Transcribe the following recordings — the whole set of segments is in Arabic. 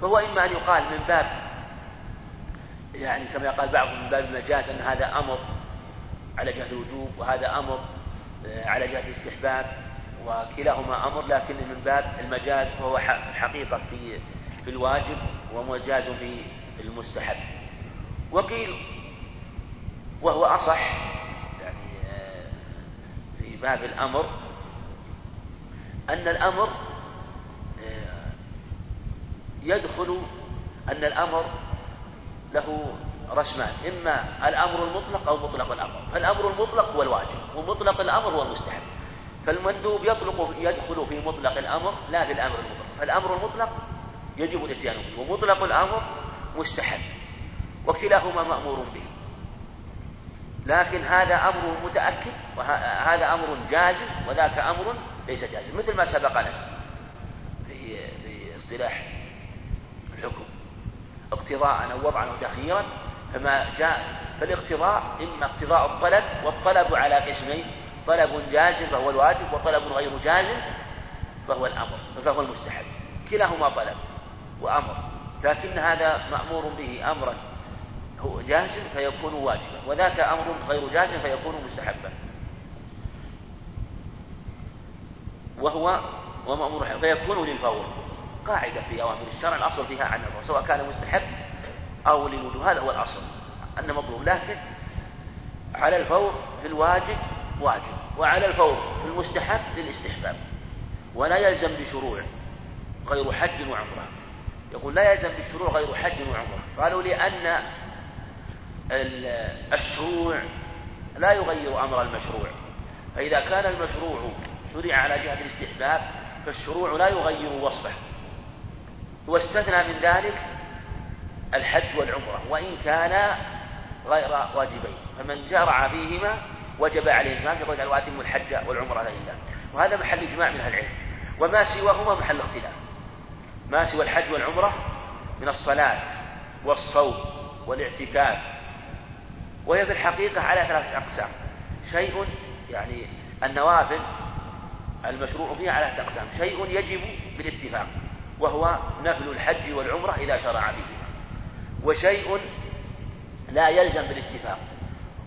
فهو إما أن يقال من باب يعني كما قال بعضهم من باب المجاز أن هذا أمر على جهة الوجوب وهذا أمر آه، على جهة الاستحباب وكلاهما أمر لكن من باب المجاز فهو حقيقة في في الواجب ومجاز في المستحب. وقيل وهو أصح يعني آه، في باب الأمر أن الأمر يدخل أن الأمر له رسمان إما الأمر المطلق أو مطلق الأمر. فالأمر المطلق هو الواجب ومطلق الأمر هو المستحب. فالمندوب يطلق يدخل في مطلق الأمر لا في الأمر المطلق. فالأمر المطلق يجب الإتيان به ومطلق الأمر مستحب وكلاهما مأمور به. لكن هذا أمر متأكد وهذا أمر جازم وذاك أمر ليس جازم مثل ما سبق لنا في في اصطلاح الحكم اقتضاء أو وضعا أو تخييرا فما جاء فالاقتضاء إما اقتضاء الطلب والطلب على قسمين طلب جازم فهو الواجب وطلب غير جازم فهو الأمر فهو المستحب. كلاهما طلب وأمر لكن هذا مأمور به أمرا هو جازم فيكون واجبا وذاك أمر غير جازم فيكون مستحبا. وهو ومأمور فيكون للفور. قاعدة في أوامر الشرع الأصل فيها عن الفور سواء كان مستحب أو للوجوب هذا هو الأصل. أن مطلوب لكن على الفور في الواجب واجب وعلى الفور في المستحب للاستحباب ولا يلزم بشروع غير حج وعمرة. يقول لا يلزم بالشروع غير حج وعمرة. قالوا لأن الشروع لا يغير أمر المشروع. فإذا كان المشروع شرع على جهة الاستحباب فالشروع لا يغير وصفه. واستثنى من ذلك الحج والعمرة وإن كانا غير واجبين. فمن جرع فيهما وجب عليه. ما يقول واتم الحج والعمرة لله وهذا محل إجماع من أهل العلم. وما سواهما محل اختلاف. ما سوى الحج والعمرة من الصلاة والصوم والاعتكاف. وهي في الحقيقة على ثلاثة أقسام. شيء يعني النوافل المشروع فيها على ثلاثة أقسام. شيء يجب بالاتفاق. وهو نفل الحج والعمرة إذا شرع بهما وشيء لا يلزم بالاتفاق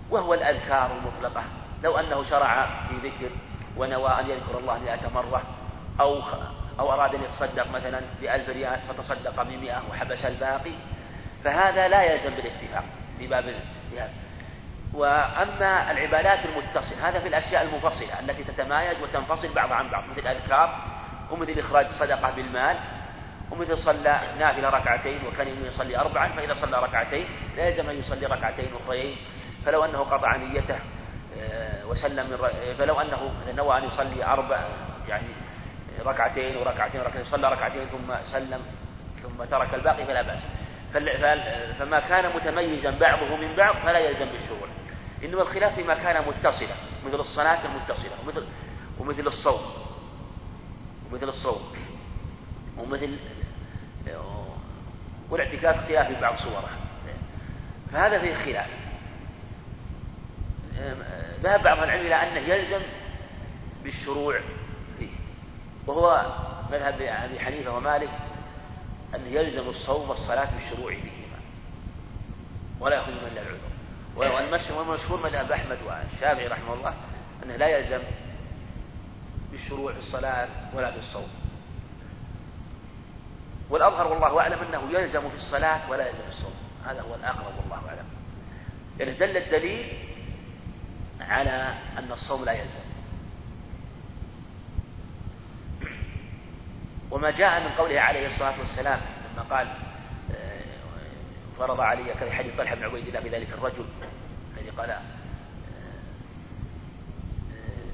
وهو الأذكار المطلقة. لو أنه شرع في ذكر ونوى أن يذكر الله مئة مرة أو أو أراد أن يتصدق مثلا بألف ريال فتصدق بمئة وحبس الباقي فهذا لا يلزم بالاتفاق في باب وأما العبادات المتصلة هذا في الأشياء المفصلة التي تتمايز وتنفصل بعضها عن بعض مثل الأذكار ومثل إخراج الصدقة بالمال ومثل صلى نافلة ركعتين وكان يصلي أربعا فإذا صلى ركعتين لا يلزم أن يصلي ركعتين أخريين. فلو أنه قطع نيته آه، وسلم من فلو أنه نوى أن يصلي أربع يعني ركعتين وركعتين وركعتين صلى ركعتين ثم سلم ثم ترك الباقي فلا بأس. فما كان متميزا بعضه من بعض فلا يلزم بالشغل. إنما الخلاف فيما كان متصلا مثل الصلاة المتصلة ومثل ومثل الصوم ومثل الصوم ومثل والاعتكاف خلاف في بعض صوره. فهذا فيه خلاف. ذهب بعض العلم إلى أنه يلزم بالشروع فيه. وهو مذهب أبي حنيفة ومالك أنه يلزم الصوم والصلاة بالشروع فيهما ولا يأخذ من العذر. والمشهور مذهب أحمد والشافعي رحمه الله أنه لا يلزم بالشروع في الصلاة ولا في الصوم والأظهر والله أعلم أنه يلزم في الصلاة ولا يلزم في الصوم. هذا هو الأقرب والله أعلم. يعني دل الدليل على أن الصوم لا يلزم. وما جاء من قوله عليه الصلاة والسلام لما قال آه، فرض علي كذا حديث طلحة بن عبيد الله بذلك الرجل الذي قال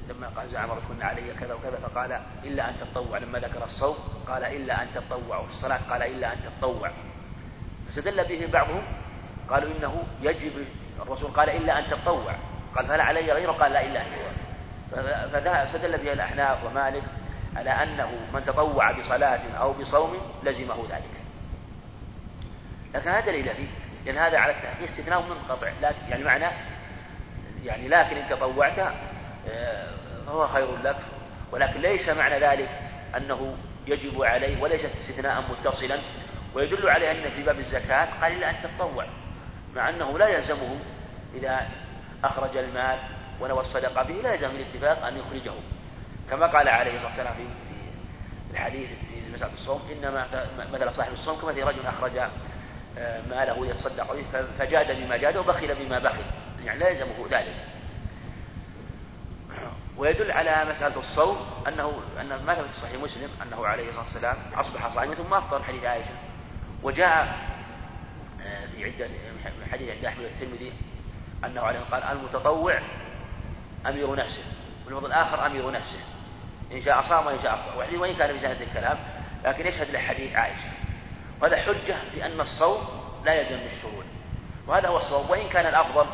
لما قال زعم كنا علي كذا وكذا فقال إلا أن تتطوع لما ذكر الصوم قال إلا أن تتطوع وفي الصلاة قال إلا أن تتطوع فاستدل به بعضهم قالوا إنه يجب الرسول قال إلا أن تتطوع قال فلا علي غيره قال لا إلا أن فاستدل به الأحناف ومالك على أنه من تطوع بصلاة أو بصوم لزمه ذلك. لكن هذا دليل فيه لأن هذا على التحقيق استثناء منقطع. لكن يعني معنى يعني لكن إن تطوعت آه، فهو خير لك ولكن ليس معنى ذلك أنه يجب عليه وليس استثناء متصلا ويدل عليه أن في باب الزكاة قال إلا أن تتطوع مع أنه لا يلزمه إذا أخرج المال ونوى الصدقة به لا يلزم الاتفاق أن يخرجه. كما قال عليه الصلاة والسلام في الحديث في مسألة الصوم إنما مثل صاحب الصوم كمثل رجل أخرج آه، ماله يتصدق به فجاد بما جاد وبخل بما بخل يعني لا يلزمه ذلك. ويدل على مسألة الصوم أنه أن ما في صحيح مسلم أنه عليه الصلاة والسلام أصبح صائما ثم أفطر. حديث عائشة. وجاء آه، في عدة حديث عند أحمد الترمذي أنه عليه قال المتطوع أمير نفسه والموضوع الآخر أمير نفسه. إن شاء صام وإن شاء أفطر. وإن كان في سنة الكلام لكن يشهد له حديث عائشة. وهذا حجة بأن الصوم لا يلزم بالشروع وهذا هو الصوم وإن كان الأفضل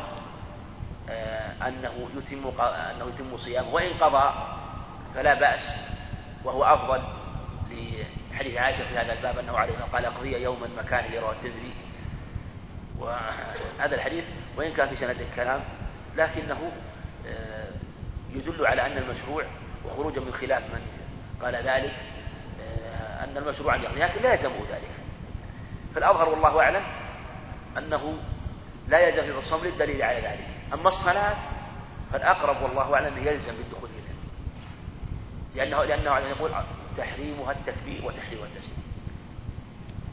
أنه يتم أنه يتم صيامه. وإن قضى فلا بأس وهو أفضل لحديث عائشة في هذا الباب أنه عليه الصلاة قال قضي يوما مكان لرواه الترمذي. وهذا الحديث وإن كان في سند الكلام لكنه آه، يدل على أن المشروع وخروجا من خلاف من قال ذلك آه، أن المشروع أن يقضي لكن لا يلزمه ذلك. فالأظهر والله أعلم أنه لا يلزم الصوم للدليل على ذلك. أما الصلاة فالأقرب والله أعلم يلزم بالدخول إليها. لأنه لأنه يقول تحريمها التكبير وتحريمها التسليم.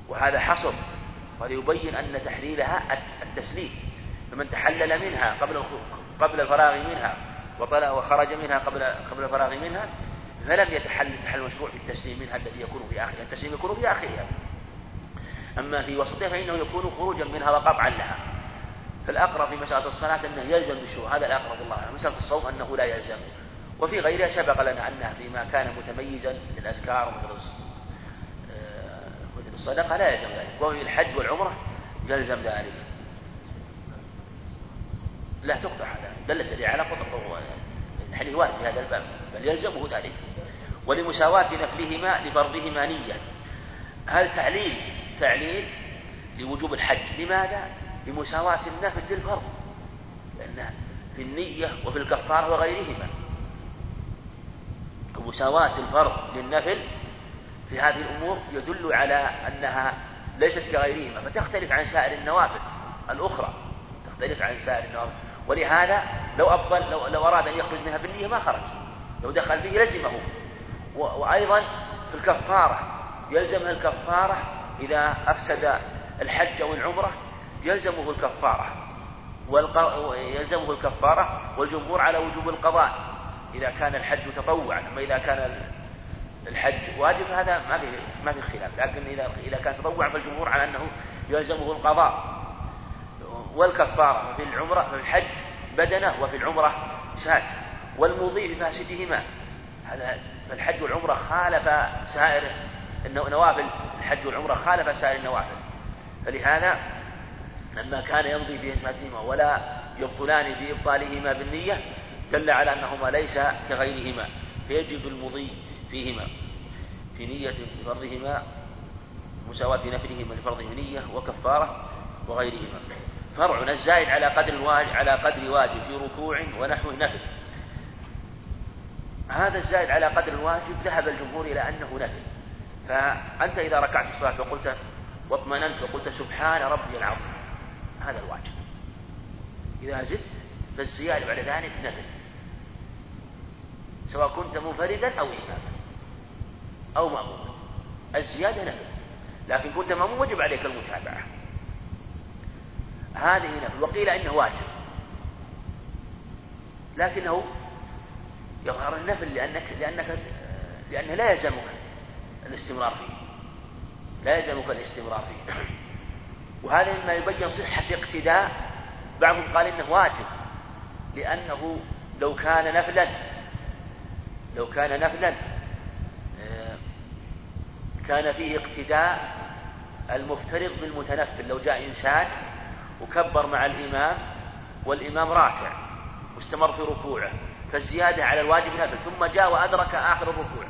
وهذا حصر. وليبين أن تحليلها التسليم. فمن تحلل منها قبل قبل الفراغ منها وطلع وخرج منها قبل قبل الفراغ منها فلم يتحلل تحلل المشروع في التسليم منها الذي يكون في آخرها. التسليم يكون في آخرها. أما في وسطها فإنه يكون خروجا منها وقطعا لها. فالأقرب في مسألة الصلاة أنه يلزم بالشروع هذا الأقرب الله مسألة الصوم أنه لا يلزم. وفي غيرها سبق لنا أنها فيما كان متميزا للأذكار مثل آه، الصدقة لا يلزم ذلك. وفي الحج والعمرة يلزم ذلك. لا تقطع هذا. دلت لي على قطع الحديث وارد في هذا الباب. بل يلزمه ذلك. ولمساواة نفلهما لفرضهما نية. هل تعليل تعليل لوجوب الحج لماذا؟ لمساواة النفل للفرض لأن في النية وفي الكفارة وغيرهما. مساواة الفرض للنفل في هذه الأمور يدل على أنها ليست كغيرهما فتختلف عن سائر النوافل الأخرى. تختلف عن سائر النوافل. ولهذا لو أفضل لو, لو أراد أن يخرج منها بالنية ما خرج. لو دخل فيه لزمه. وأيضا في الكفارة يلزمها الكفارة إذا أفسد الحج أو العمرة يلزمه الكفارة يلزمه الكفارة والجمهور على وجوب القضاء إذا كان الحج تطوعا أما إذا كان الحج واجب هذا ما في ما في خلاف لكن إذا إذا كان تطوعا فالجمهور على أنه يلزمه القضاء. والكفارة في العمرة في الحج بدنة وفي العمرة شاة والمضي بفاسدهما. هذا فالحج والعمرة خالف سائر النوافل الحج والعمرة خالف سائر النوافل. فلهذا لما كان يمضي بهما ولا يبطلان بإبطالهما بالنية دل على أنهما ليس كغيرهما فيجب المضي فيهما في نية لفرضهما مساواة نفلهما لفرضه نية وكفارة وغيرهما. فرع الزائد على قدر الواجب على قدر واجب في ركوع ونحو نفل. هذا الزائد على قدر الواجب ذهب الجمهور إلى أنه نفل. فأنت إذا ركعت الصلاة وقلت واطمننت وقلت سبحان ربي العظيم هذا الواجب. إذا زدت فالزيادة بعد ذلك نفل. سواء كنت منفردا أو إماما أو مأموما. الزيادة نفل. لكن كنت مأموم وجب عليك المتابعة. هذه نفل. وقيل إنه واجب. لكنه يظهر النفل لأنك لأنك لأنه لا يلزمك الاستمرار فيه. لا يلزمك الاستمرار فيه. وهذا مما يبين صحة اقتداء بعضهم قال إنه واجب لأنه لو كان نفلا لو كان نفلا آه، كان فيه اقتداء المفترض بالمتنفل. لو جاء إنسان وكبر مع الإمام والإمام راكع واستمر في ركوعه فالزيادة على الواجب نفل ثم جاء وأدرك آخر الركوع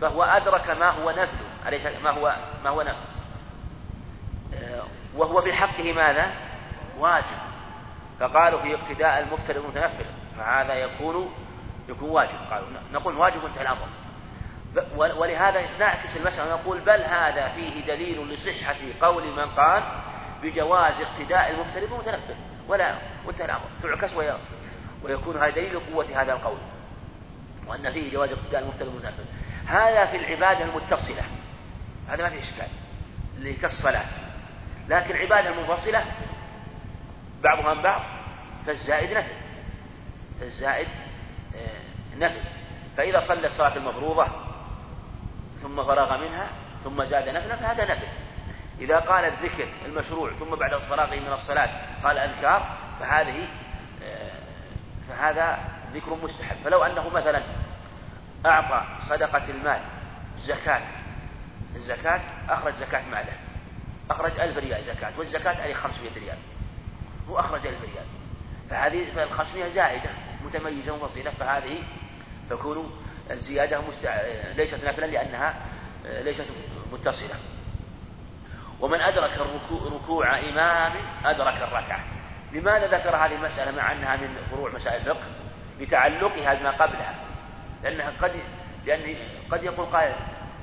فهو أدرك ما هو نفل أليس ما هو ما هو نفل؟ آه، وهو في حقه ماذا؟ واجب. فقالوا في اقتداء المفترض المتنفل فهذا يكون يكون واجب. قالوا نقول واجب انتهى الأمر. ولهذا نعكس المسألة ونقول بل هذا فيه دليل لصحة قول من قال بجواز اقتداء المفترض المتنفذ ولا وانتهى الأمر. تعكس ويكون هذا دليل قوة هذا القول. وأن فيه جواز اقتداء المفترض المتنفذ هذا في العبادة المتصلة. هذا ما فيه إشكال. اللي كالصلاة لكن العبادة المنفصلة بعضها من بعض فالزائد نفل. فالزائد آه، نفل. فإذا صلى الصلاة المفروضة ثم فرغ منها ثم زاد نفلا فهذا نفل. إذا قال الذكر المشروع ثم بعد فراغه من الصلاة قال أذكار فهذه آه، فهذا ذكر مستحب. فلو أنه مثلا أعطى صدقة المال زكاة الزكاة أخرج زكاة ماله. أخرج ألف ريال زكاة والزكاة عليه خمسمائة ريال. هو أخرج ألف ريال. فهذه فالخمسمائة زائدة متميزة وفصيلة فهذه تكون الزيادة مستع... ليست نافلة لأنها ليست متصلة. ومن أدرك الركوع ركوع إمام أدرك الركعة. لماذا ذكر هذه المسألة مع أنها من فروع مسائل الفقه؟ لتعلقها بما قبلها. لأنها قد لأن قد يقول قائل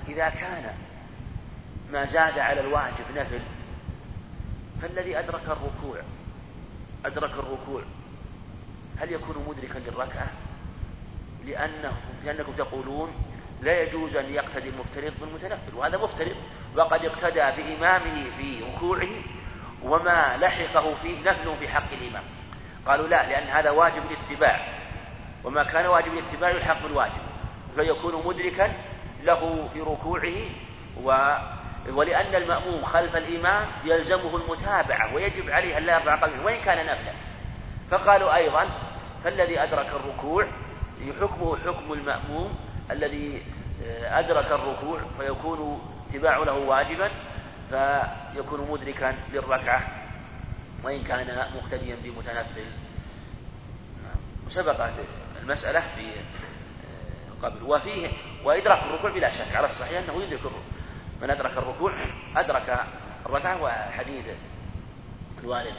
إذا كان ما زاد على الواجب نفل فالذي أدرك الركوع أدرك الركوع هل يكون مدركا للركعة؟ لأنه لأنكم تقولون لا يجوز أن يقتدي المفترض بالمتنفل وهذا مفترض وقد اقتدى بإمامه في ركوعه وما لحقه فيه نفل في حق الإمام قالوا لا لأن هذا واجب الاتباع وما كان واجب الاتباع يلحق بالواجب فيكون مدركا له في ركوعه و ولأن المأموم خلف الإمام يلزمه المتابعة ويجب عليه أن لا يرفع قلبه وإن كان نفلا فقالوا أيضا فالذي أدرك الركوع حكمه حكم المأموم الذي أدرك الركوع فيكون اتباع له واجبا فيكون مدركا للركعة وإن كان مقتديا بمتنفل. سبقت المسألة في قبل. وفيه وإدراك الركوع بلا شك على الصحيح أنه يدرك الركوع. من أدرك الركوع أدرك الركعة وحديث الوالد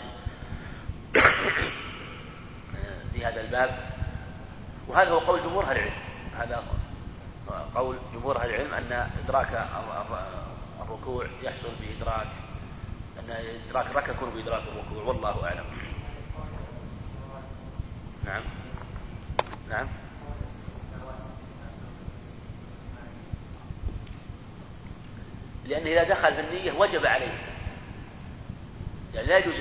في هذا الباب. وهذا هو قول جمهور أهل العلم. هذا قول جمهور أهل العلم أن إدراك الركوع يحصل بإدراك أن إدراك الركعة يكون بإدراك الركوع والله أعلم. نعم. نعم. لأنه إذا دخل في النية وجب عليه. يعني لا يجوز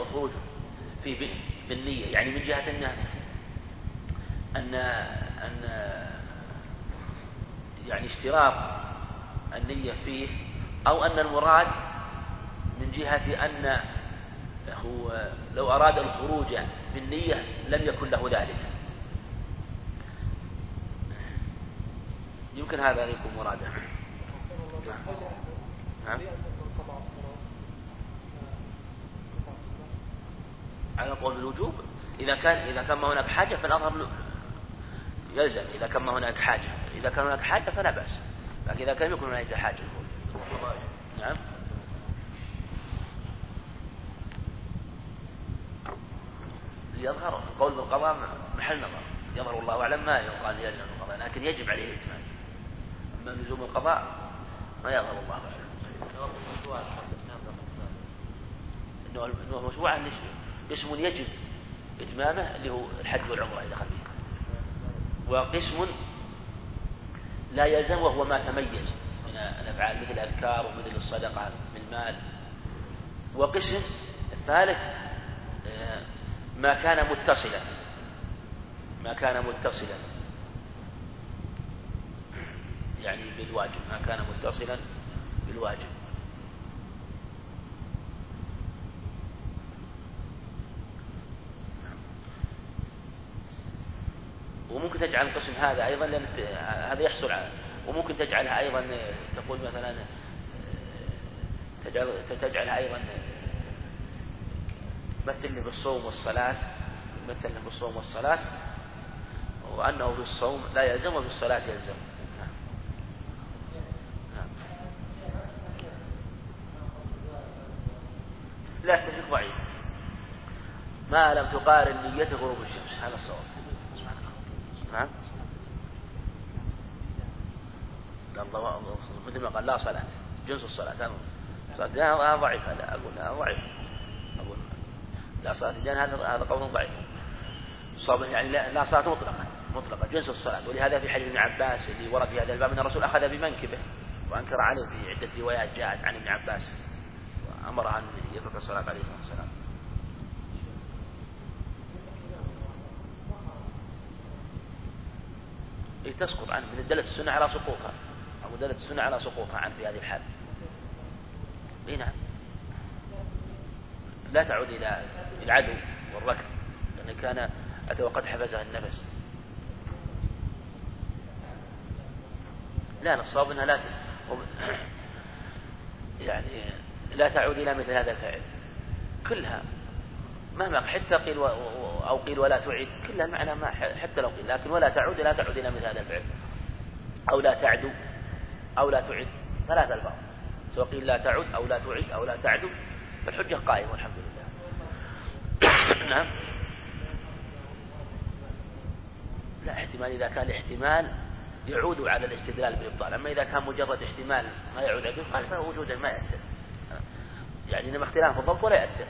الخروج في بالنية يعني من جهة أنه أن أن يعني اشتراط النية فيه أو أن المراد من جهة أن هو لو أراد الخروج بالنية لم يكن له ذلك. يمكن هذا يكون مرادا نعم على قول الوجوب إذا كان إذا كان ما هناك حاجة فالأظهر يلزم إذا كان ما هناك حاجة. إذا كان هناك حاجة فلا بأس. لكن إذا كان يكون هناك حاجة. نعم. يظهر قول بالقضاء محل نظر. يظهر الله أعلم ما يقال يلزم القضاء لكن يجب عليه الإتمام أما لزوم القضاء يظهر الله أعلم أنه مشروع قسم يجب إتمامه اللي هو الحج والعمرة إذا دخل وقسم لا يلزم وهو ما تميز من الأفعال مثل الأذكار ومثل الصدقة بالمال وقسم الثالث آه، ما كان متصلا. ما كان متصلا. يعني بالواجب ما كان متصلا بالواجب. وممكن تجعل القسم هذا أيضا لأن هذا يحصل على وممكن تجعلها أيضا تقول مثلا تجعل تجعلها أيضا مثلني بالصوم والصلاة مثلني بالصوم والصلاة وأنه في الصوم لا يلزم وفي الصلاة يلزم. لا تشك ضعيف. ما لم تقارن نيته غروب الشمس. هذا الصواب. نعم مثل ما قال لا صلاة. جنس الصلاة. هذا ضعيف. هذا أقول هذا ضعيف. أقول لا صلاة الجنة هذا هذا قول ضعيف. صاب يعني لا صلاة مطلقة. مطلقة. جنس الصلاة. ولهذا في حديث ابن عباس اللي ورد في هذا الباب أن الرسول أخذ بمنكبه وأنكر عليه في عدة روايات جاءت عن ابن عباس. وأمر أن يترك الصلاة عليه الصلاة والسلام تسقط عنه. من دلت السنة على سقوطها. أو دلت السنة على سقوطها عنه في هذه الحال. اي نعم. لا تعود إلى العدو والركب لأن كان أتى وقد حبسها النفس. لا الصواب أنها لا يعني لا تعود إلى مثل هذا الفعل. كلها. مهما حتى قيل و... أو قيل ولا تعيد كلها معنى ما حتى لو قيل لكن ولا تعود لا تعود إلى مثل هذا الفعل. أو لا تعدو أو لا تعد ثلاث ألفاظ سواء قيل لا تعد أو لا تعد أو لا تعدو فالحجة قائمة والحمد لله. نعم. لا احتمال إذا كان الاحتمال يعود على الاستدلال بالإبطال. أما إذا كان مجرد احتمال ما يعود على الإبطال فوجوده ما يأثر يعني إنما اختلاف الضبط ولا يأثر.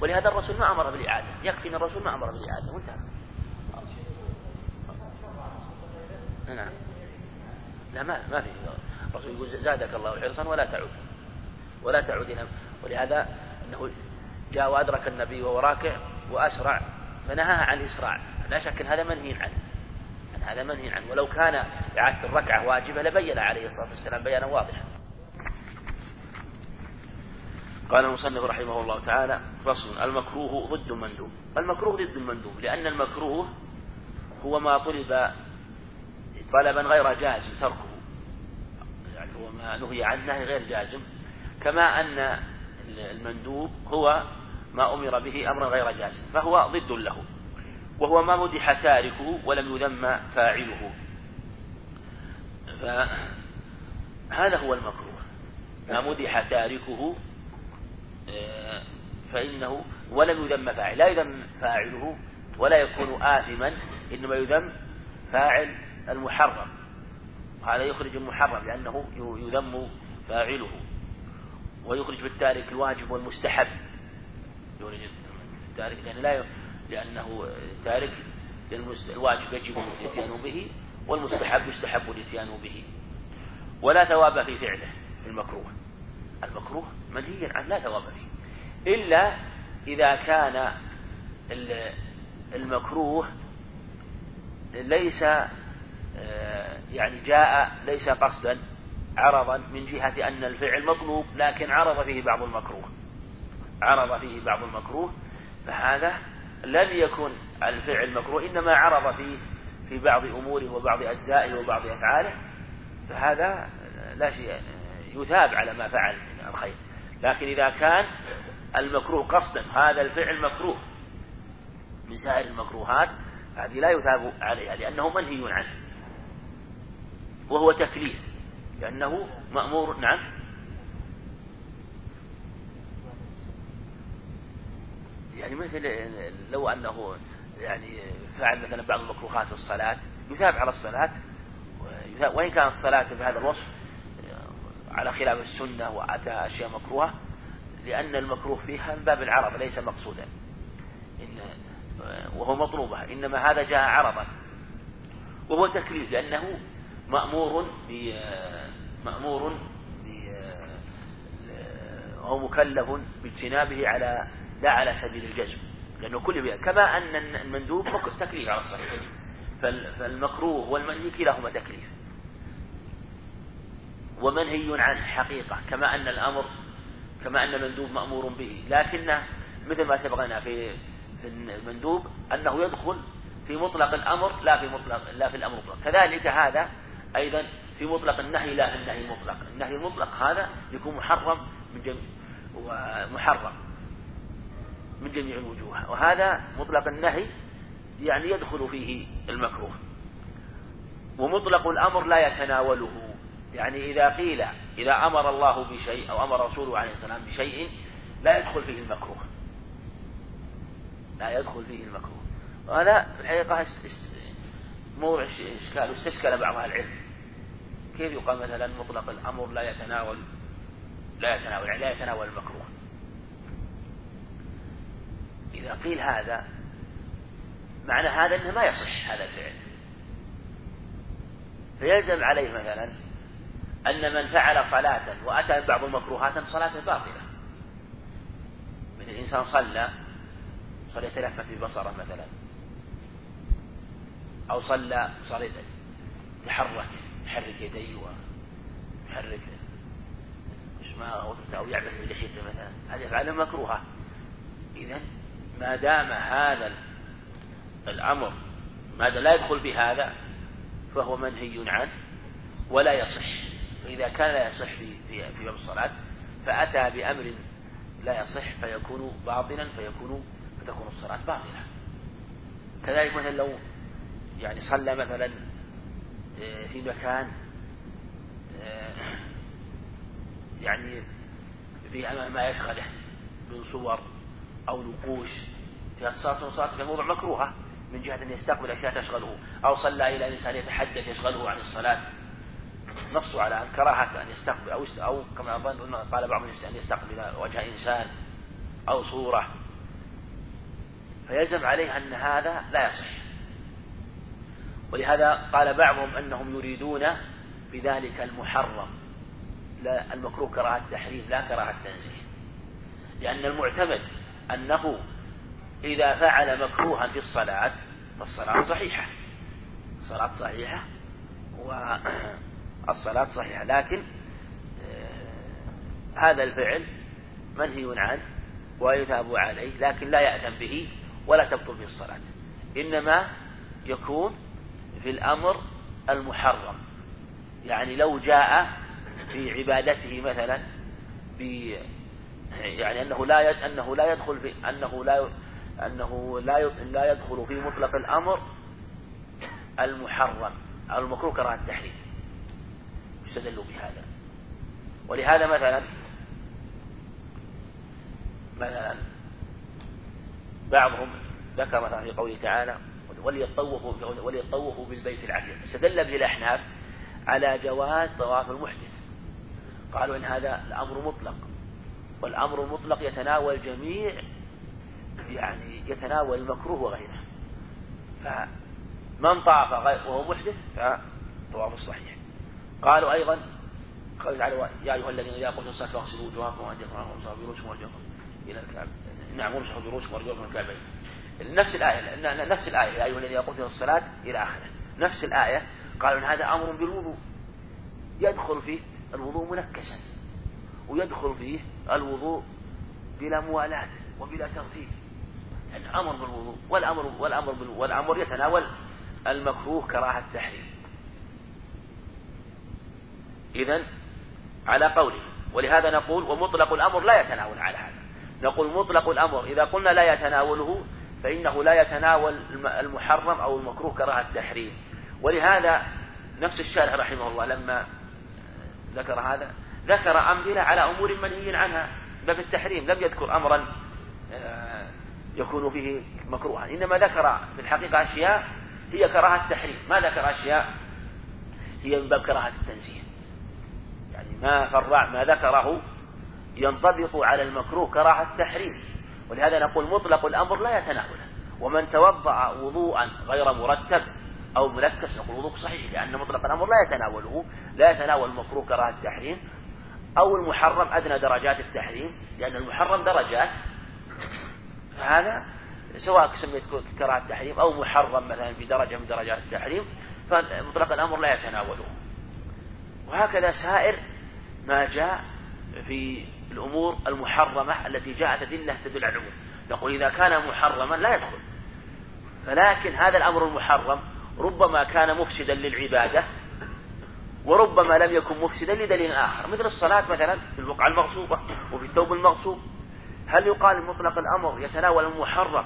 ولهذا الرسول ما أمر بالإعادة. يكفي أن الرسول ما أمر بالإعادة. وانتهى نعم. لا ما ما في. الرسول يقول زادك الله حرصا ولا تعود ولا تعود إلى ولهذا أنه جاء وأدرك النبي وهو راكع وأسرع فنهاها عن الإسراع. لا شك أن هذا منهي عنه. أن هذا منهي عنه. ولو كان إعادة الركعة واجبة لبين عليه الصلاة والسلام بيانا واضحا. قال المصنف رحمه الله تعالى فصل المكروه ضد المندوب. المكروه ضد المندوب لأن المكروه هو ما طلب طلبا غير جازم تركه. يعني هو ما نهي عنه غير جازم. كما أن المندوب هو ما أمر به أمرا غير جازم فهو ضد له. وهو ما مدح تاركه ولم يذم فاعله. فهذا هو المكروه. ما مدح تاركه فإنه ولم يذم فاعل. لا يذم فاعله ولا يكون آثما إنما يذم فاعل المحرم. هذا يخرج المحرم لأنه يذم فاعله. ويخرج بالتارك الواجب والمستحب. يخرج التارك لأن لا لأنه تارك الواجب يجب الاتيان به والمستحب يستحب الاتيان به. ولا ثواب في فعله في المكروه. المكروه منهي عنه لا ثواب فيه. إلا إذا كان المكروه ليس آه، يعني جاء ليس قصدا عرضا من جهة أن الفعل مطلوب لكن عرض فيه بعض المكروه. عرض فيه بعض المكروه فهذا لم يكن الفعل مكروه إنما عرض فيه في بعض أموره وبعض أجزائه وبعض أفعاله فهذا لا شيء. يثاب على ما فعل من الخير. لكن إذا كان المكروه قصدا هذا الفعل مكروه. من سائر المكروهات هذه لا يثاب عليها لأنه منهي عنه. وهو تكليف لأنه مأمور نعم. يعني مثل لو أنه يعني فعل مثلا بعض المكروهات في الصلاة يثاب على الصلاة وإن كانت الصلاة بهذا الوصف على خلاف السنة وأتى أشياء مكروهة لأن المكروه فيها من باب العرض ليس مقصودا. إن وهو مطلوبة إنما هذا جاء عرضا. وهو تكليف لأنه مأمور ب مأمور وهو مكلف باجتنابه على لا على سبيل الجزم. لأنه كل بها كما أن المندوب تكليف على الصحيح. فالمكروه والمنهي كلاهما تكليف. ومنهي عنه حقيقة كما أن الأمر كما أن المندوب مأمور به. لكنه مثل ما سبقنا في في المندوب أنه يدخل في مطلق الأمر لا في مطلق لا في الأمر مطلق. كذلك هذا أيضا في مطلق النهي لا في النهي المطلق النهي المطلق هذا يكون محرم من جميع ومحرم من جميع الوجوه. وهذا مطلق النهي يعني يدخل فيه المكروه. ومطلق الأمر لا يتناوله. يعني إذا قيل إذا أمر الله بشيء أو أمر رسوله عليه السلام بشيء لا يدخل فيه المكروه. لا يدخل فيه المكروه. وهذا في الحقيقة موضع إشكال واستشكل بعض أهل العلم. كيف يقال مثلا مطلق الأمر لا يتناول لا يتناول يعني لا يتناول المكروه؟ إذا قيل هذا معنى هذا أنه ما يصح هذا الفعل. فيلزم عليه مثلا أن من فعل صلاة وأتى بعض المكروهات صلاته باطلة. من الإنسان صلى صلى يتلفت ببصره مثلا. أو صلى صلى يتحرك يحرك يديه ويحرك أو يعبث بلحيته مثلا. هذه أفعال مكروهة. إذا ما دام هذا الأمر ما لا يدخل بهذا فهو منهي عنه ولا يصح. فإذا كان لا يصح في في باب الصلاة فأتى بأمر لا يصح فيكون باطلا فيكون فتكون الصلاة باطلة. كذلك مثلا لو يعني صلى مثلا آه، في مكان آه، يعني في ما يشغله من صور أو نقوش في الصلاة والصلاة في موضوع مكروهة من جهة أن يستقبل أشياء تشغله أو صلى إلى إنسان يتحدث يشغله عن الصلاة. نصوا على أن كراهة أن يستقبل أو أو كما أظن قال بعض الناس أن يستقبل وجه إنسان أو صورة. فيلزم عليه أن هذا لا يصح. ولهذا قال بعضهم أنهم يريدون بذلك المحرم لا المكروه كراهة التحريم لا كراهة التنزيه. لأن المعتمد أنه إذا فعل مكروها في الصلاة فالصلاة صحيحة. الصلاة صحيحة والصلاة صحيحة لكن آه، هذا الفعل منهي عنه ويثاب عليه لكن لا يأثم به ولا تبطل به الصلاة. إنما يكون في الأمر المحرم. يعني لو جاء في عبادته مثلا ب يعني أنه لا أنه لا يدخل في أنه لا أنه لا لا يدخل في مطلق الأمر المحرم أو المكروه كراهة التحريم. استدلوا بهذا. ولهذا مثلا مثلا بعضهم ذكر مثلا في قوله تعالى وليطوفوا وليطوفوا بالبيت العتيق. استدل به الأحناف على جواز طواف المحدث. قالوا إن هذا الأمر مطلق. والأمر المطلق يتناول جميع يعني يتناول المكروه وغيره. فمن طاف وهو محدث فطواف الصحيح قالوا أيضا قال تعالى يا أيها الذين إذا قمتم الصلاة فاغسلوا وجوهكم وأيديكم وامسحوا برؤوسكم وأرجلكم إلى الكعب نعم وامسحوا برؤوسكم وأرجلكم الكعبين نفس الآية نفس الآية يا أيها الذين قمتم الصلاة إلى آخره. نفس الآية قالوا إن هذا أمر بالوضوء. يدخل فيه الوضوء منكسا. ويدخل فيه الوضوء بلا موالاة وبلا ترتيب. يعني أمر بالوضوء والأمر والأمر والأمر يتناول المكروه كراهة التحريم. إذا على قوله. ولهذا نقول ومطلق الأمر لا يتناول على هذا. نقول مطلق الأمر إذا قلنا لا يتناوله فإنه لا يتناول المحرم أو المكروه كراهة التحريم. ولهذا نفس الشارح رحمه الله لما ذكر هذا ذكر أمثلة على أمور منهي عنها باب التحريم لم يذكر أمرا آه، يكون فيه مكروها. إنما ذكر في الحقيقة أشياء هي كراهة التحريم. ما ذكر أشياء هي من باب كراهة التنزيه. ما فرع ما ذكره ينطبق على المكروه كراهة التحريم. ولهذا نقول مطلق الأمر لا يتناوله. ومن توضأ وضوءا غير مرتب أو ملكس نقول وضوء صحيح لأن مطلق الأمر لا يتناوله لا يتناول المكروه كراهة التحريم أو المحرم أدنى درجات التحريم لأن المحرم درجات. فهذا سواء سميت كراهة التحريم أو محرم مثلا في درجة من درجات التحريم فمطلق الأمر لا يتناوله. وهكذا سائر ما جاء في الأمور المحرمة التي جاءت أدلة تدل على العموم نقول إذا كان محرما لا يدخل. فلكن هذا الأمر المحرم ربما كان مفسدا للعبادة وربما لم يكن مفسدا لدليل آخر مثل الصلاة مثلا في البقعة المغصوبة وفي الثوب المغصوب. هل يقال مطلق الأمر يتناول المحرم؟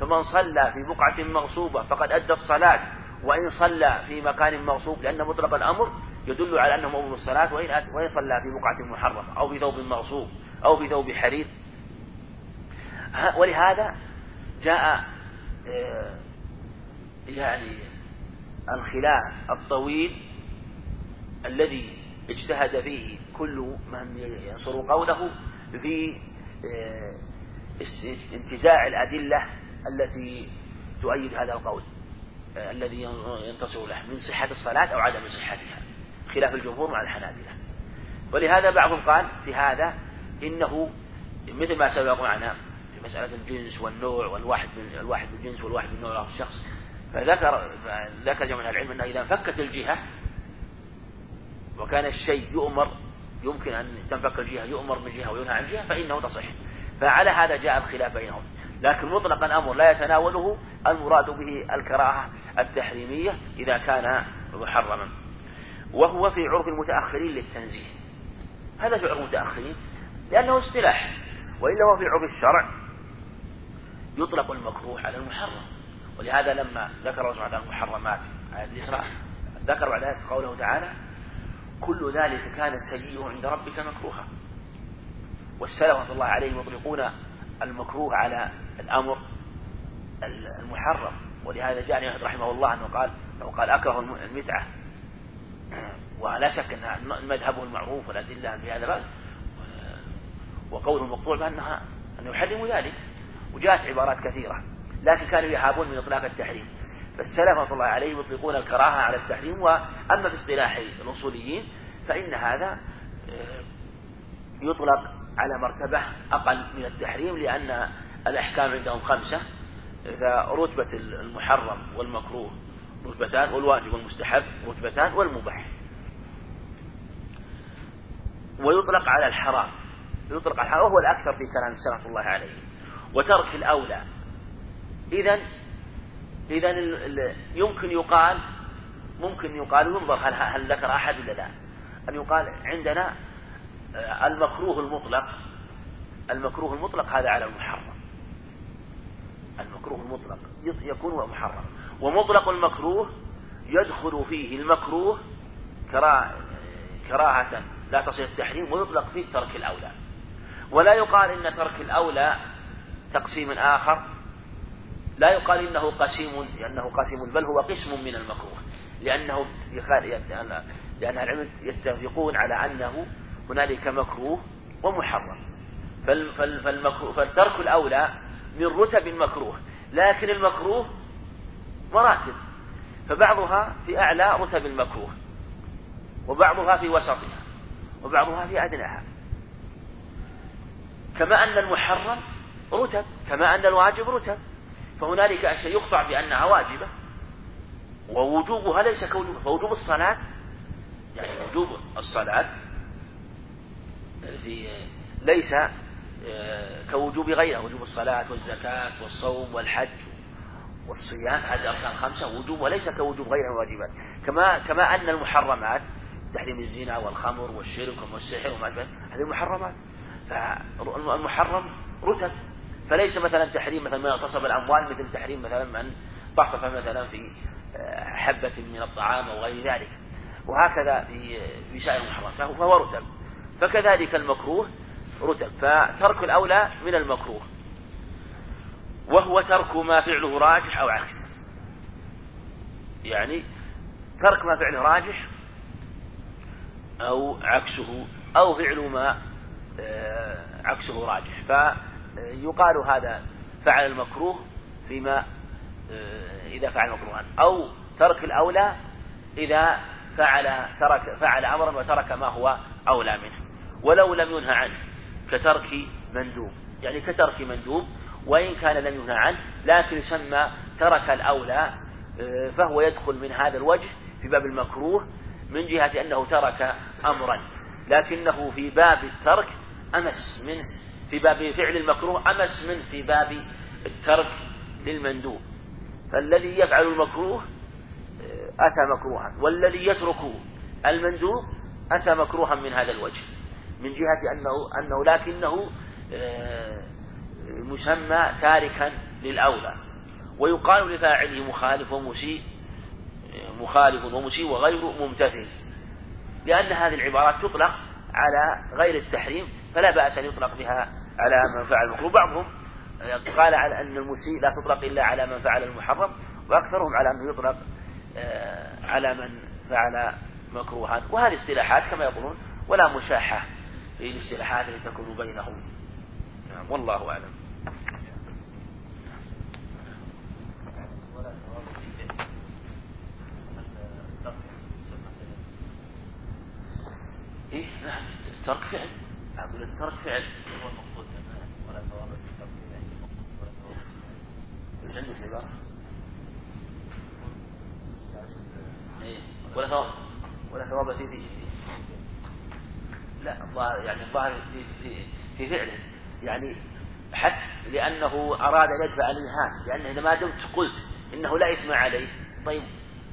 فمن صلى في بقعة مغصوبة فقد أدى الصلاة وإن صلى في مكان مغصوب لأن مطلق الأمر يدل على أنه مؤمن الصلاة وإن وإن صلى في بقعة محرمة أو في ثوب مغصوب أو في ثوب حرير ولهذا جاء آه، يعني الخلاف الطويل الذي اجتهد فيه كل من ينصر قوله في آه، انتزاع الأدلة التي تؤيد هذا القول آه، الذي ينتصر له من صحة الصلاة أو عدم صحتها. خلاف الجمهور مع الحنابلة. ولهذا بعضهم قال في هذا إنه مثل ما سبق معنا في مسألة الجنس والنوع والواحد من الواحد بالجنس والواحد بالنوع أو الشخص فذكر ذكر جمع العلم أنه إذا انفكت الجهة وكان الشيء يؤمر يمكن أن تنفك الجهة يؤمر من جهة وينهى عن جهة فإنه تصح. فعلى هذا جاء الخلاف بينهم. لكن مطلق الأمر لا يتناوله المراد به الكراهة التحريمية إذا كان محرما. وهو في عرف المتأخرين للتنزيه. هذا في عرف المتأخرين لأنه اصطلاح وإلا هو في عرف الشرع يطلق المكروه على المحرم. ولهذا لما ذكر الله سبحانه المحرمات آية الإسراء ذكر بعد ذلك قوله تعالى كل ذلك كان سيئه عند ربك مكروها. والسلف رحمة الله عليهم يطلقون المكروه على الأمر المحرم. ولهذا جاء رحمه الله أنه قال لو قال أكره المتعة. ولا شك أن مذهبه المعروف والأدلة في هذا الباب وقوله المقطوع بأنها أنه يحرم ذلك وجاءت عبارات كثيرة لكن كانوا يهابون من إطلاق التحريم. فالسلف رحمة الله عليهم يطلقون الكراهة على التحريم وأما في اصطلاح الأصوليين فإن هذا آه، يطلق على مرتبة أقل من التحريم لأن الأحكام عندهم خمسة فرتبة المحرم والمكروه رتبتان والواجب والمستحب رتبتان والمباح. ويطلق على الحرام. يطلق على الحرام وهو الأكثر في كلام السلف الله عليه. وترك الأولى. إذا إذا يمكن يقال ممكن يقال ينظر هل هل ذكر أحد ولا لا. أن يقال عندنا آه، المكروه المطلق المكروه المطلق هذا على المحرم. المكروه المطلق يكون محرم. ومطلق المكروه يدخل فيه المكروه كراهة لا تصل التحريم ويطلق فيه ترك الأولى. ولا يقال إن ترك الأولى تقسيم آخر. لا يقال إنه قسيم لأنه قسيم بل هو قسم من المكروه. لأنه لأن العلم يتفقون على أنه هنالك مكروه ومحرم. فالترك الأولى من رتب المكروه لكن المكروه مراتب. فبعضها في أعلى رتب المكروه وبعضها في وسطها. وبعضها في أدناها. كما أن المحرم رتب كما أن الواجب رتب. فهنالك أشياء يقطع بأنها واجبة ووجوبها ليس كوجوب فوجوب الصلاة يعني وجوب الصلاة في ليس آه، كوجوب غيرها. وجوب الصلاة والزكاة والصوم والحج والصيام هذه الأركان الخمسة وجوب وليس كوجوب غيرها من الواجبات كما كما أن المحرمات تحريم الزنا والخمر والشرك والسحر وما هذه محرمات. فالمحرم رتب. فليس مثلا تحريم مثلا من اغتصب الأموال مثل تحريم مثلا من طفف مثلا في آه، حبة من الطعام أو غير ذلك. وهكذا في في سائر المحرمات فهو رتب. فكذلك المكروه رتب. فترك الأولى من المكروه. وهو ترك ما فعله راجح أو عكس. يعني ترك ما فعله راجح أو عكسه أو فعل ما آه، عكسه راجح. فيقال هذا فعل المكروه فيما آه، إذا فعل مكروها. أو ترك الأولى إذا فعل ترك فعل أمرا وترك ما هو أولى منه. ولو لم ينهى عنه كترك مندوب. يعني كترك مندوب وإن كان لم ينهى عنه لكن يسمى ترك الأولى آه، فهو يدخل من هذا الوجه في باب المكروه من جهة أنه ترك أمرا لكنه في باب الترك أمس منه في باب فعل المكروه أمس منه في باب الترك للمندوب. فالذي يفعل المكروه آه، أتى مكروها والذي يترك المندوب أتى مكروها من هذا الوجه من جهة أنه أنه لكنه آه، مسمى تاركا للأولى. ويقال لفاعله مخالف ومسيء مخالف ومسيء وغير ممتثل. لأن هذه العبارات تطلق على غير التحريم فلا بأس أن يطلق بها على من فعل المكروه بعضهم قال على أن المسيء لا تطلق إلا على من فعل المحرم وأكثرهم على أنه يطلق آه، على من فعل مكروها وهذه اصطلاحات كما يقولون ولا مشاحة في الاصطلاحات التي تكون بينهم. نعم والله أعلم. إيه؟ نعم. ترك فعل. أقول الترك فعل. هو المقصود ولا ثواب في ولا ثواب عندك عبارة؟ إيه؟ ولا ثواب. ولا ثواب في في لا الظاهر يعني الظاهر في في في فعله. يعني حتى لأنه أراد أن يدفع الإنهاك لأنه ما دمت قلت إنه لا إثم عليه. طيب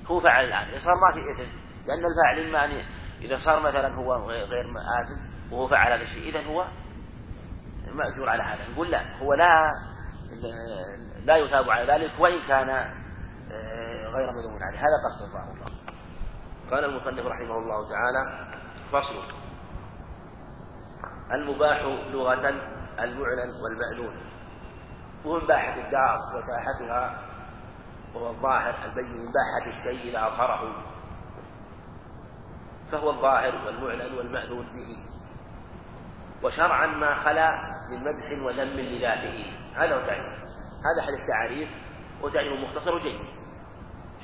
هو فعل الآن. صار ما في إثم. لأن الفاعل إما أن إذا صار مثلا هو غير آثم وهو فعل هذا الشيء إذا هو مأجور على هذا. نقول لا هو لا لا يثاب على ذلك وإن كان آه، غير مذموم عليه. هذا قصد الله الله قال المصنف رحمه الله تعالى فصل المباح لغة المعلن والمألون. ومن باحة الدار وساحتها وهو الظاهر البين من باحة الشيء إذا أظهره. فهو الظاهر والمعلن والمأذون به. وشرعا ما خلا من مدح وذم لذاته. هذا هو تعريف. هذا أحد التعاريف وتعريف مختصر جيد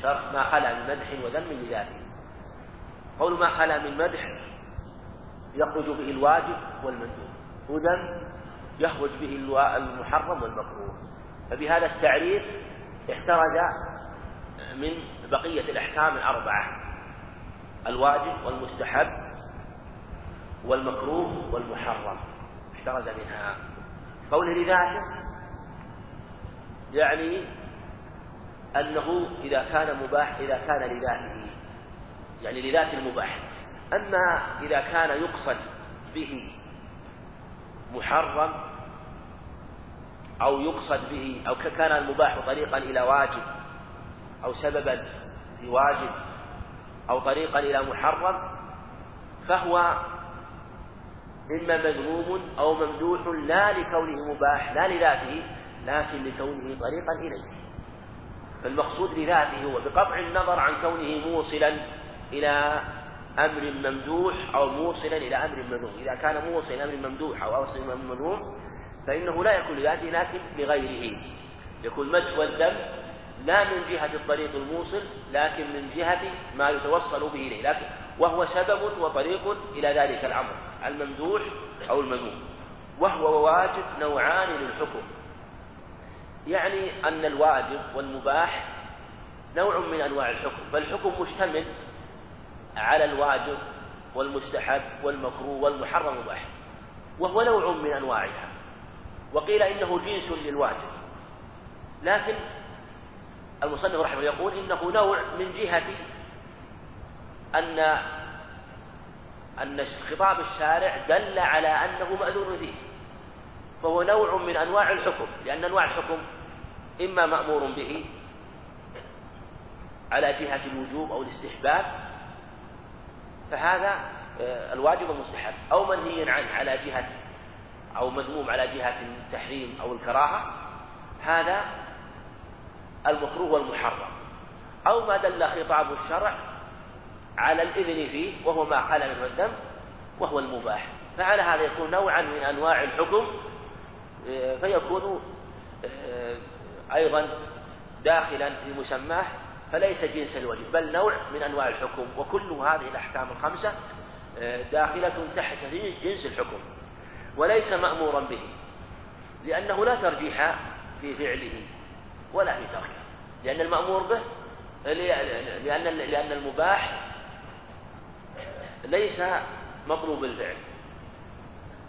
شرع ما خلا من مدح وذم لذاته. قول ما خلا من مدح يخرج به الواجب والمندوب. وذم يخرج به المحرم والمكروه. فبهذا التعريف احترز من بقية الأحكام الأربعة. الواجب والمستحب والمكروه والمحرم. احترز منها. قوله لذاته يعني أنه إذا كان مباح إذا كان لذاته. يعني لذات المباح. أما إذا كان يقصد به محرم أو يقصد به أو كان المباح طريقا إلى واجب أو سببا في واجب أو طريقا إلى محرم فهو إما مذموم أو ممدوح لا لكونه مباح لا لذاته لكن لكونه طريقا إليه. فالمقصود لذاته هو بقطع النظر عن كونه موصلا إلى أمر ممدوح أو موصلا إلى أمر مذموم. إذا كان موصلا أمر ممدوح أو أوصل أمر مذموم فإنه لا يكون لذاته لكن لغيره. يكون المدح والذم لا من جهة الطريق الموصل لكن من جهة ما يتوصل به إليه. لكن وهو سبب وطريق إلى ذلك الأمر الممدوح أو المذموم. وهو واجب نوعان للحكم. يعني أن الواجب والمباح نوع من أنواع الحكم. فالحكم مشتمل على الواجب والمستحب والمكروه والمحرم مباح وهو نوع من أنواعها. وقيل إنه جنس للواجب. لكن المصنف رحمه الله يقول إنه نوع من جهة أن أن خطاب الشارع دل على أنه مأذون فيه فهو نوع من أنواع الحكم لأن أنواع الحكم إما مأمور به على جهة الوجوب أو الاستحباب فهذا آه، الواجب المستحب أو منهي عنه على جهة أو مذموم على جهة التحريم أو الكراهة هذا المكروه والمحرم. أو ما دل خطاب الشرع على الإذن فيه وهو ما قال منه الدم وهو المباح. فعلى هذا يكون نوعا من أنواع الحكم آه، فيكون آه، أيضا داخلا في مسماه فليس جنس الوجه بل نوع من أنواع الحكم. وكل هذه الأحكام الخمسة آه، داخلة تحت جنس الحكم وليس مأمورا به لأنه لا ترجيح في فعله. ولا في تركه لأن المأمور به لأن لأن المباح ليس مطلوب الفعل.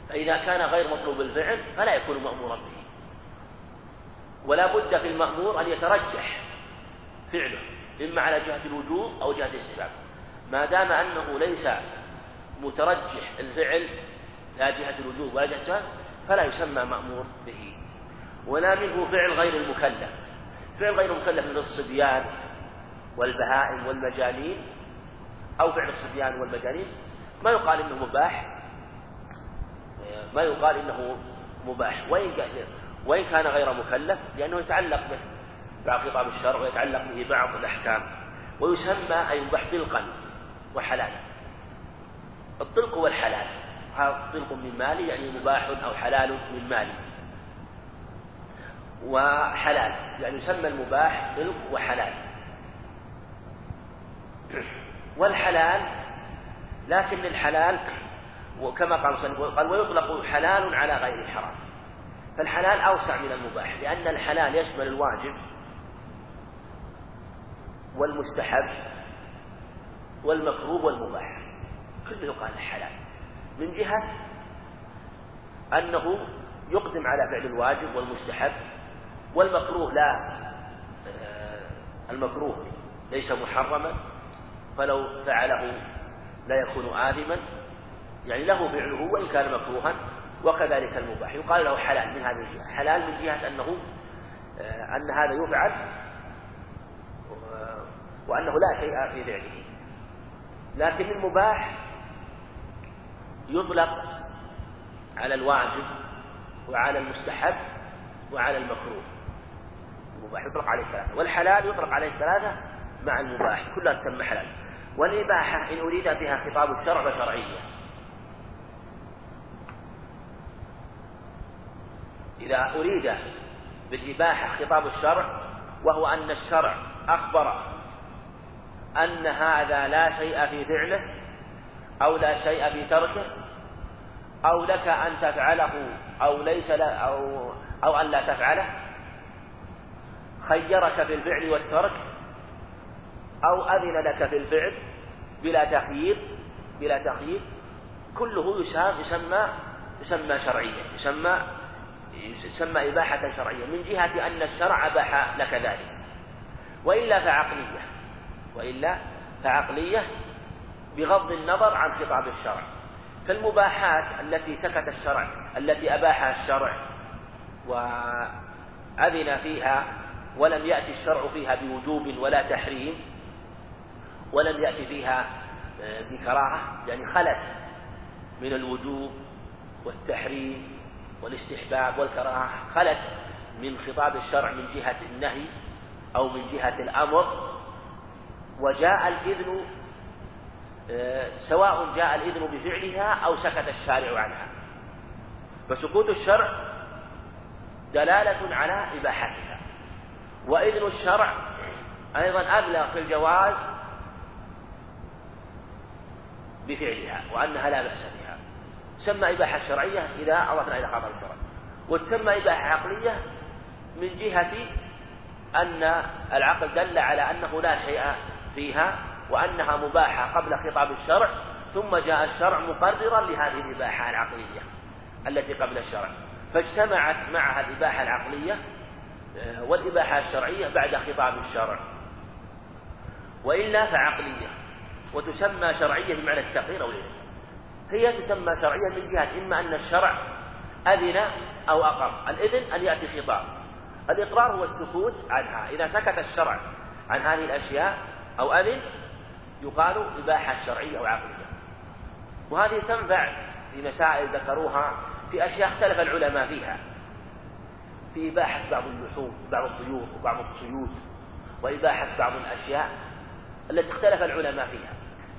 فإذا كان غير مطلوب الفعل فلا يكون مأمورا به. ولا بد في المأمور أن يترجح فعله إما على جهة الوجوب أو جهة الاستحباب ما دام أنه ليس مترجح الفعل لا جهة الوجوب ولا جهة فلا يسمى مأمور به. ولا منه فعل غير المكلف. فعل غير مكلف من الصبيان والبهائم والمجانين أو فعل الصبيان والمجانين. ما يقال إنه مباح. ما يقال إنه مباح. وإن وإن كان غير مكلف لأنه يتعلق به بعض خطاب الشرع ويتعلق به بعض الأحكام. ويسمى أي مباح بالقلب وحلال. الطلق هو الحلال طلق من مالي يعني مباح أو حلال من مالي. وحلال يعني يسمى المباح طلق وحلال. والحلال لكن الحلال وكما قال قال ويطلق حلال على غير الحرام فالحلال أوسع من المباح لأن الحلال يشمل الواجب والمستحب والمكروه والمباح. كله قال حلال من جهة أنه يقدم على فعل الواجب والمستحب والمكروه لا. آه، المكروه ليس محرما فلو فعله لا يكون آثما. يعني له فعله وإن كان مكروها وكذلك المباح. يقال له حلال من هذه الجهة. حلال من جهة أنه آه، أن هذا يفعل وأنه لا شيء في فعله. لكن المباح يطلق على الواجب وعلى المستحب وعلى المكروه. المباح يطلق عليه ثلاثة. والحلال يطلق عليه ثلاثة مع المباح كلها تسمى حلال. والإباحة إن أريد بها خطاب الشرع فشرعية. إذا أريد بالإباحة خطاب الشرع وهو أن الشرع أخبر أن هذا لا شيء في فعله أو لا شيء في تركه أو لك أن تفعله أو ليس أو أو أن لا تفعله خيرك في الفعل والترك أو أذن لك في الفعل بلا تخيير بلا تخيير. كله يسمى يسمى شرعيا يسمى يسمى إباحة شرعية. من جهة أن الشرع أباح لك ذلك. وإلا فعقلية. وإلا فعقلية بغض النظر عن خطاب الشرع. فالمباحات التي سكت الشرع التي أباحها الشرع وأذن فيها ولم يأتي الشرع فيها بوجوب ولا تحريم ولم يأتي فيها آه، بكراهة يعني خلت من الوجوب والتحريم والاستحباب والكراهة خلت من خطاب الشرع من جهة النهي أو من جهة الأمر. وجاء الإذن آه، سواء جاء الإذن بفعلها أو سكت الشارع عنها. فسكوت الشرع دلالة على إباحتها. وإذن الشرع أيضا أبلغ في الجواز بفعلها وأنها لا بأس بها. تسمى إباحة شرعية إذا أضفنا إلى خطر الشرع. وتسمى إباحة عقلية من جهة أن العقل دل على أنه لا شيء فيها وأنها مباحة قبل خطاب الشرع ثم جاء الشرع مقررا لهذه الإباحة العقلية التي قبل الشرع. فاجتمعت معها الإباحة العقلية والإباحة الشرعية بعد خطاب الشرع. وإلا فعقلية وتسمى شرعية بمعنى التقرير أو الإذن هي تسمى شرعية من جهة إما أن الشرع أذن أو أقر الإذن أن يأتي خطاب. الإقرار هو السكوت عنها. إذا سكت الشرع عن هذه الأشياء أو أذن يقال إباحة شرعية أو عقلية. وهذه تنفع في مسائل ذكروها في أشياء اختلف العلماء فيها. في إباحة بعض اللحوم بعض الطيور وبعض الصيود وإباحة بعض الأشياء التي اختلف العلماء فيها.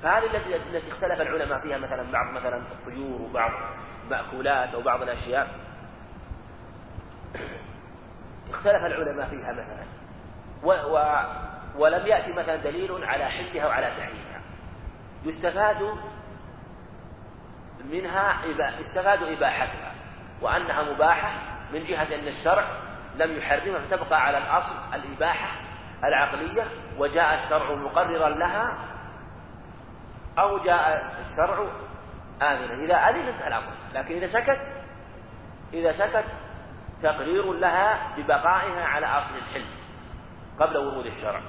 فهذه التي التي اختلف العلماء فيها مثلا بعض مثلا الطيور وبعض مأكولات أو بعض الأشياء. اختلف العلماء فيها مثلا. و, و ولم يأتي مثلا دليل على حلها وعلى تحريمها. يستفاد منها يستفاد إباحتها. وأنها مباحة من جهة أن الشرع لم يحرمها فتبقى على الأصل الإباحة العقلية وجاء الشرع مقررا لها أو جاء الشرع آمنا. إذا أذنت الأمر لكن إذا سكت إذا سكت تقرير لها ببقائها على أصل الحل قبل ورود الشرع.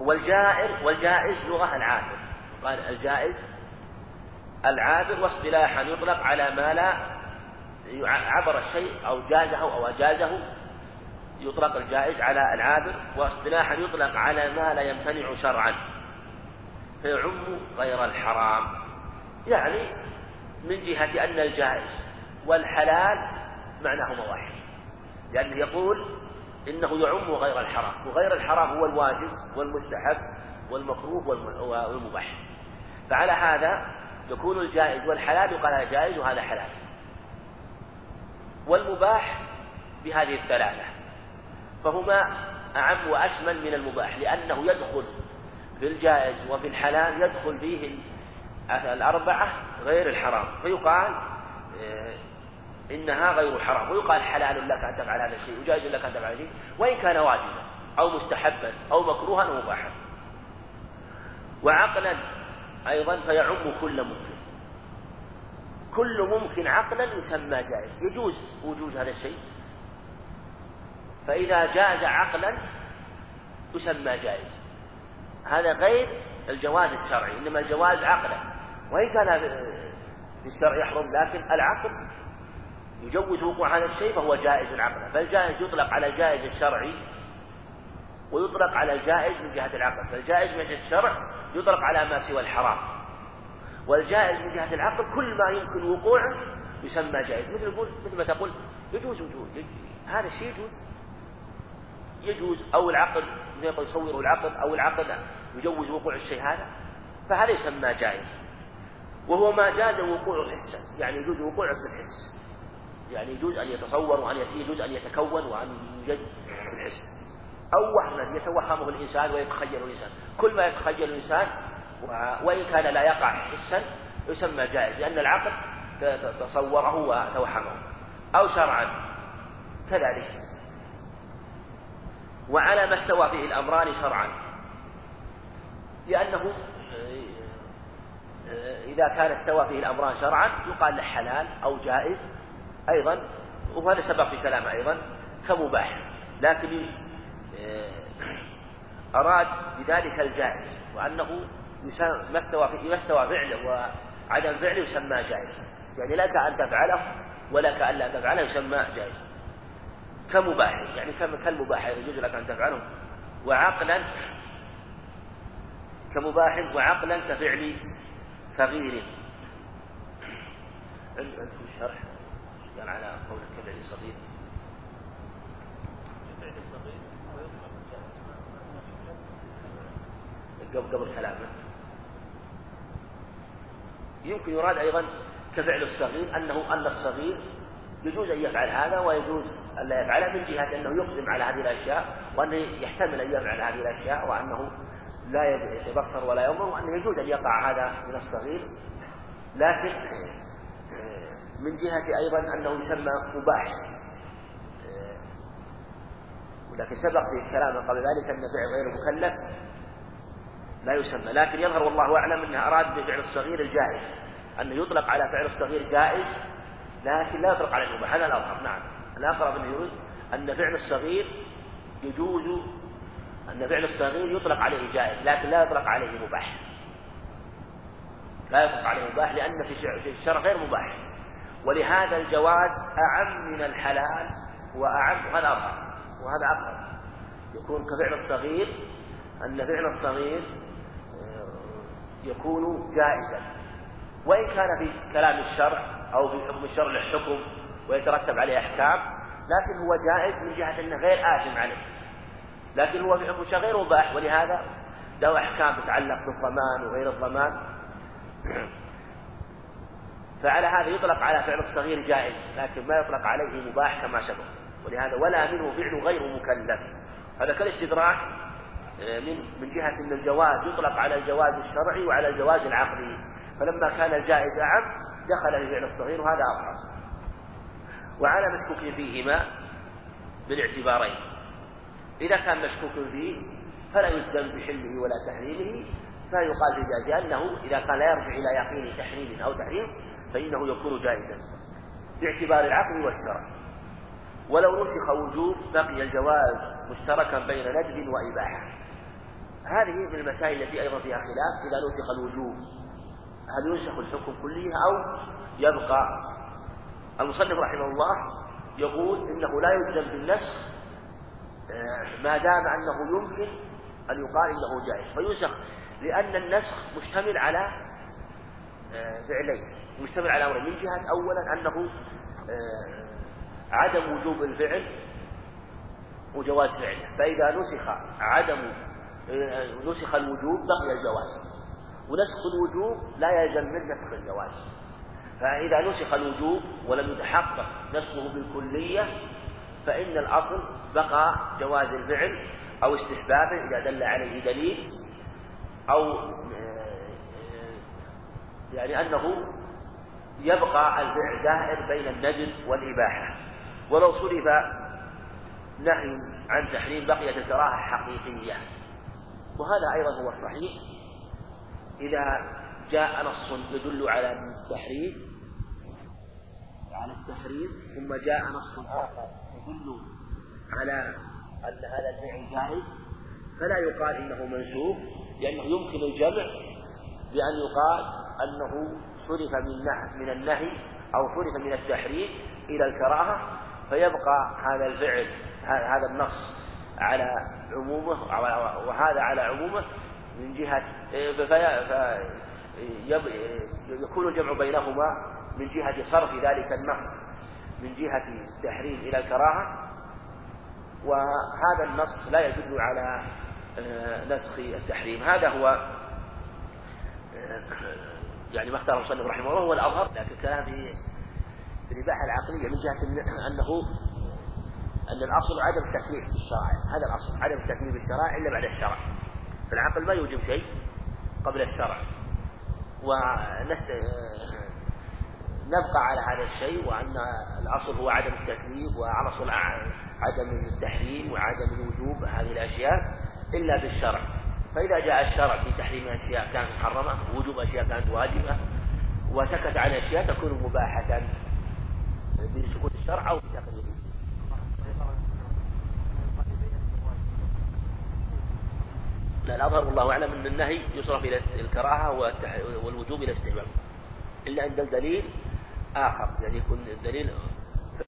والجائر والجائز لغة العابر. قال الجائز العابر واصطلاحا يطلق على ما لا عبر الشيء أو جازه أو أجازه يطلق الجائز على العابر واصطلاحا يطلق على ما لا يمتنع شرعا. فيعم غير الحرام. يعني من جهة أن الجائز والحلال معناهما واحد لأنه يقول إنه يعم غير الحرام. وغير الحرام هو الواجب والمستحب والمكروه والمباح. فعلى هذا يكون الجائز والحلال يقال هذا جائز وهذا حلال. والمباح بهذه الثلاثة. فهما أعم وأشمل من المباح لأنه يدخل في الجائز وفي الحلال يدخل فيه الأربعة غير الحرام. فيقال آه، إنها غير حرام ويقال حلال لك أن تفعل هذا الشيء وجائز لك أن تفعل هذا الشيء وإن كان واجبا أو مستحبا أو مكروها أو مباحا. وعقلا أيضا فيعم كل كل ممكن عقلا يسمى جائز. يجوز وجود هذا الشيء. فإذا جاز عقلا يسمى جائز. هذا غير الجواز الشرعي إنما الجواز عقلا. وإن كان في الشرع يحرم لكن العقل يجوز وقوع هذا الشيء فهو جائز عقلا. فالجائز يطلق على الجائز الشرعي ويطلق على الجائز من جهة العقل. فالجائز من جهة الشرع يطلق على ما سوى الحرام. والجائز من جهة العقل كل ما يمكن وقوعه يسمى جائز. مثل مثل ما تقول يجوز وجود هذا الشيء يجوز. يجوز أو العقل يصوره العقل أو العقل يجوز وقوع الشيء هذا فهذا يسمى جائز. وهو ما جاز وقوع حسا يعني يجوز وقوعه في الحس. يعني يجوز أن يتصور وأن يجوز أن يتكون وأن يوجد في الحس. أو وهما يتوهمه الإنسان ويتخيل الإنسان. كل ما يتخيل الإنسان وإن كان لا يقع حسا يسمى جائز لأن العقل تصوره وتوهمه. أو شرعا كذلك. وعلى ما استوى فيه الأمران شرعا. لأنه إذا كان استوى فيه الأمران شرعا يقال له حلال أو جائز أيضا. وهذا سبق في كلامه أيضا كمباح. لكن أراد بذلك الجائز وأنه ما استوى ما استوى فعله وعدم فعله يسمى جائز يعني لك أن تفعله ولك أن لا تفعله يسمى جائز كمباح يعني كالمباح يجوز لك أن تفعله. وعقلا كمباح وعقلا كفعل صغير عندكم شرح قال على قول كفعل صغير قبل قبل كلامه. يمكن يراد أيضا كفعل الصغير أنه أن الصغير يجوز أن يفعل هذا ويجوز أن لا يفعله من جهة أنه يقدم على هذه الأشياء وأنه يحتمل أن يفعل هذه الأشياء وأنه لا يبصر ولا ينظر وأنه يجوز أن يقع هذا من الصغير. لكن من جهة أيضا أنه يسمى مباح. ولكن سبق في كلام قبل ذلك أن فعل غير مكلف. لا يسمى. لكن يظهر والله أعلم أنه أراد بفعل الصغير الجائز. أنه يطلق على فعل الصغير جائز لكن لا يطلق على المباح. هذا الأظهر. نعم. الأقرب أنه يريد أن فعل الصغير يجوز أن فعل الصغير يطلق عليه جائز لكن لا يطلق عليه مباح. لا يطلق عليه مباح لأن في الشرع غير مباح. ولهذا الجواز أعم من الحلال وأعم. هذا أظهر. وهذا أقرب. يكون كفعل الصغير أن فعل الصغير يكون جائزا. وإن كان في كلام الشرع أو في حكم الشرع له حكم ويترتب عليه أحكام لكن هو جائز من جهة أنه غير آثم عليه. لكن هو في حكم الشرع غير مباح. ولهذا له أحكام تتعلق بالضمان وغير الضمان. فعلى هذا يطلق على فعل الصغير جائز لكن ما يطلق عليه مباح كما سبق. ولهذا ولا منه فعل غير مكلف. هذا كالاستدراك من من جهة أن الجواز يطلق على الجواز الشرعي وعلى الجواز العقلي. فلما كان الجائز أعم دخل في فعل الصغير وهذا أظهر وعلى مشكوك فيهما بالاعتبارين. إذا كان مشكوك فيه فلا يلزم بحله ولا تحريمه. فيقال في جائز لأنه إذا كان لا يرجع إلى يقين تحريم أو تحريم فإنه يكون جائزا باعتبار العقل والشرع. ولو نسخ وجوب بقي الجواز مشتركا بين ندب وإباحة. هذه من المسائل التي أيضا فيها خلاف إذا نسخ الوجوب هل ينسخ الحكم كله أو يبقى؟ المصنف رحمه الله يقول إنه لا يلزم بالنفس آه، ما دام أنه يمكن أن يقال إنه جائز. فينسخ لأن النسخ مشتمل على آه، فعلين مشتمل على أمرين من جهة أولا أنه آه، عدم وجوب الفعل وجواز فعله. فإذا نسخ عدم نسخ الوجوب بقي الجواز. ونسخ الوجوب لا يلزم من نسخ الجواز. فإذا نسخ الوجوب ولم يتحقق نسخه بالكلية فإن الأصل بقى جواز الفعل أو استحبابه إذا دل عليه دليل أو يعني أنه يبقى الفعل دائر بين الندب والإباحة. ولو صرف نهي عن تحريم بقيت الكراهة حقيقية. وهذا أيضا هو الصحيح إذا جاء نص يدل على التحريم على التحريم ثم جاء نص آخر يدل على أن هذا الفعل جائز فلا يقال إنه منسوخ لأنه يمكن الجمع بأن يقال أنه صرف من من النهي أو صرف من التحريم إلى الكراهة فيبقى هذا الفعل هذا النص على عمومه وهذا على عمومه من جهة يكون الجمع بينهما من جهة صرف ذلك النص من جهة التحريم إلى الكراهة. وهذا النص لا يدل على آه، نسخ التحريم. هذا هو آه، يعني ما اختاره المصنف رحمه الله هو الأظهر. لكن الكلام في الإباحة العقلية من جهة أنه أن الأصل عدم التكليف بالشرع هذا الأصل عدم التكليف بالشرع إلا بعد الشرع. فالعقل ما يوجب شيء قبل الشرع. ونبقى على هذا الشيء وأن الأصل هو عدم التكليف وأصل عدم التحريم وعدم الوجوب هذه الأشياء إلا بالشرع فإذا جاء الشرع في تحريم أشياء كانت محرمة ووجوب أشياء كانت واجبة وسكت عن أشياء تكون مباحة بسكوت الشرع أو بتقليده لا الأظهر والله أعلم أن النهي يصرف إلى الكراهة والوجوب إلى الاستحباب. إلا عند الدليل آخر يعني يكون الدليل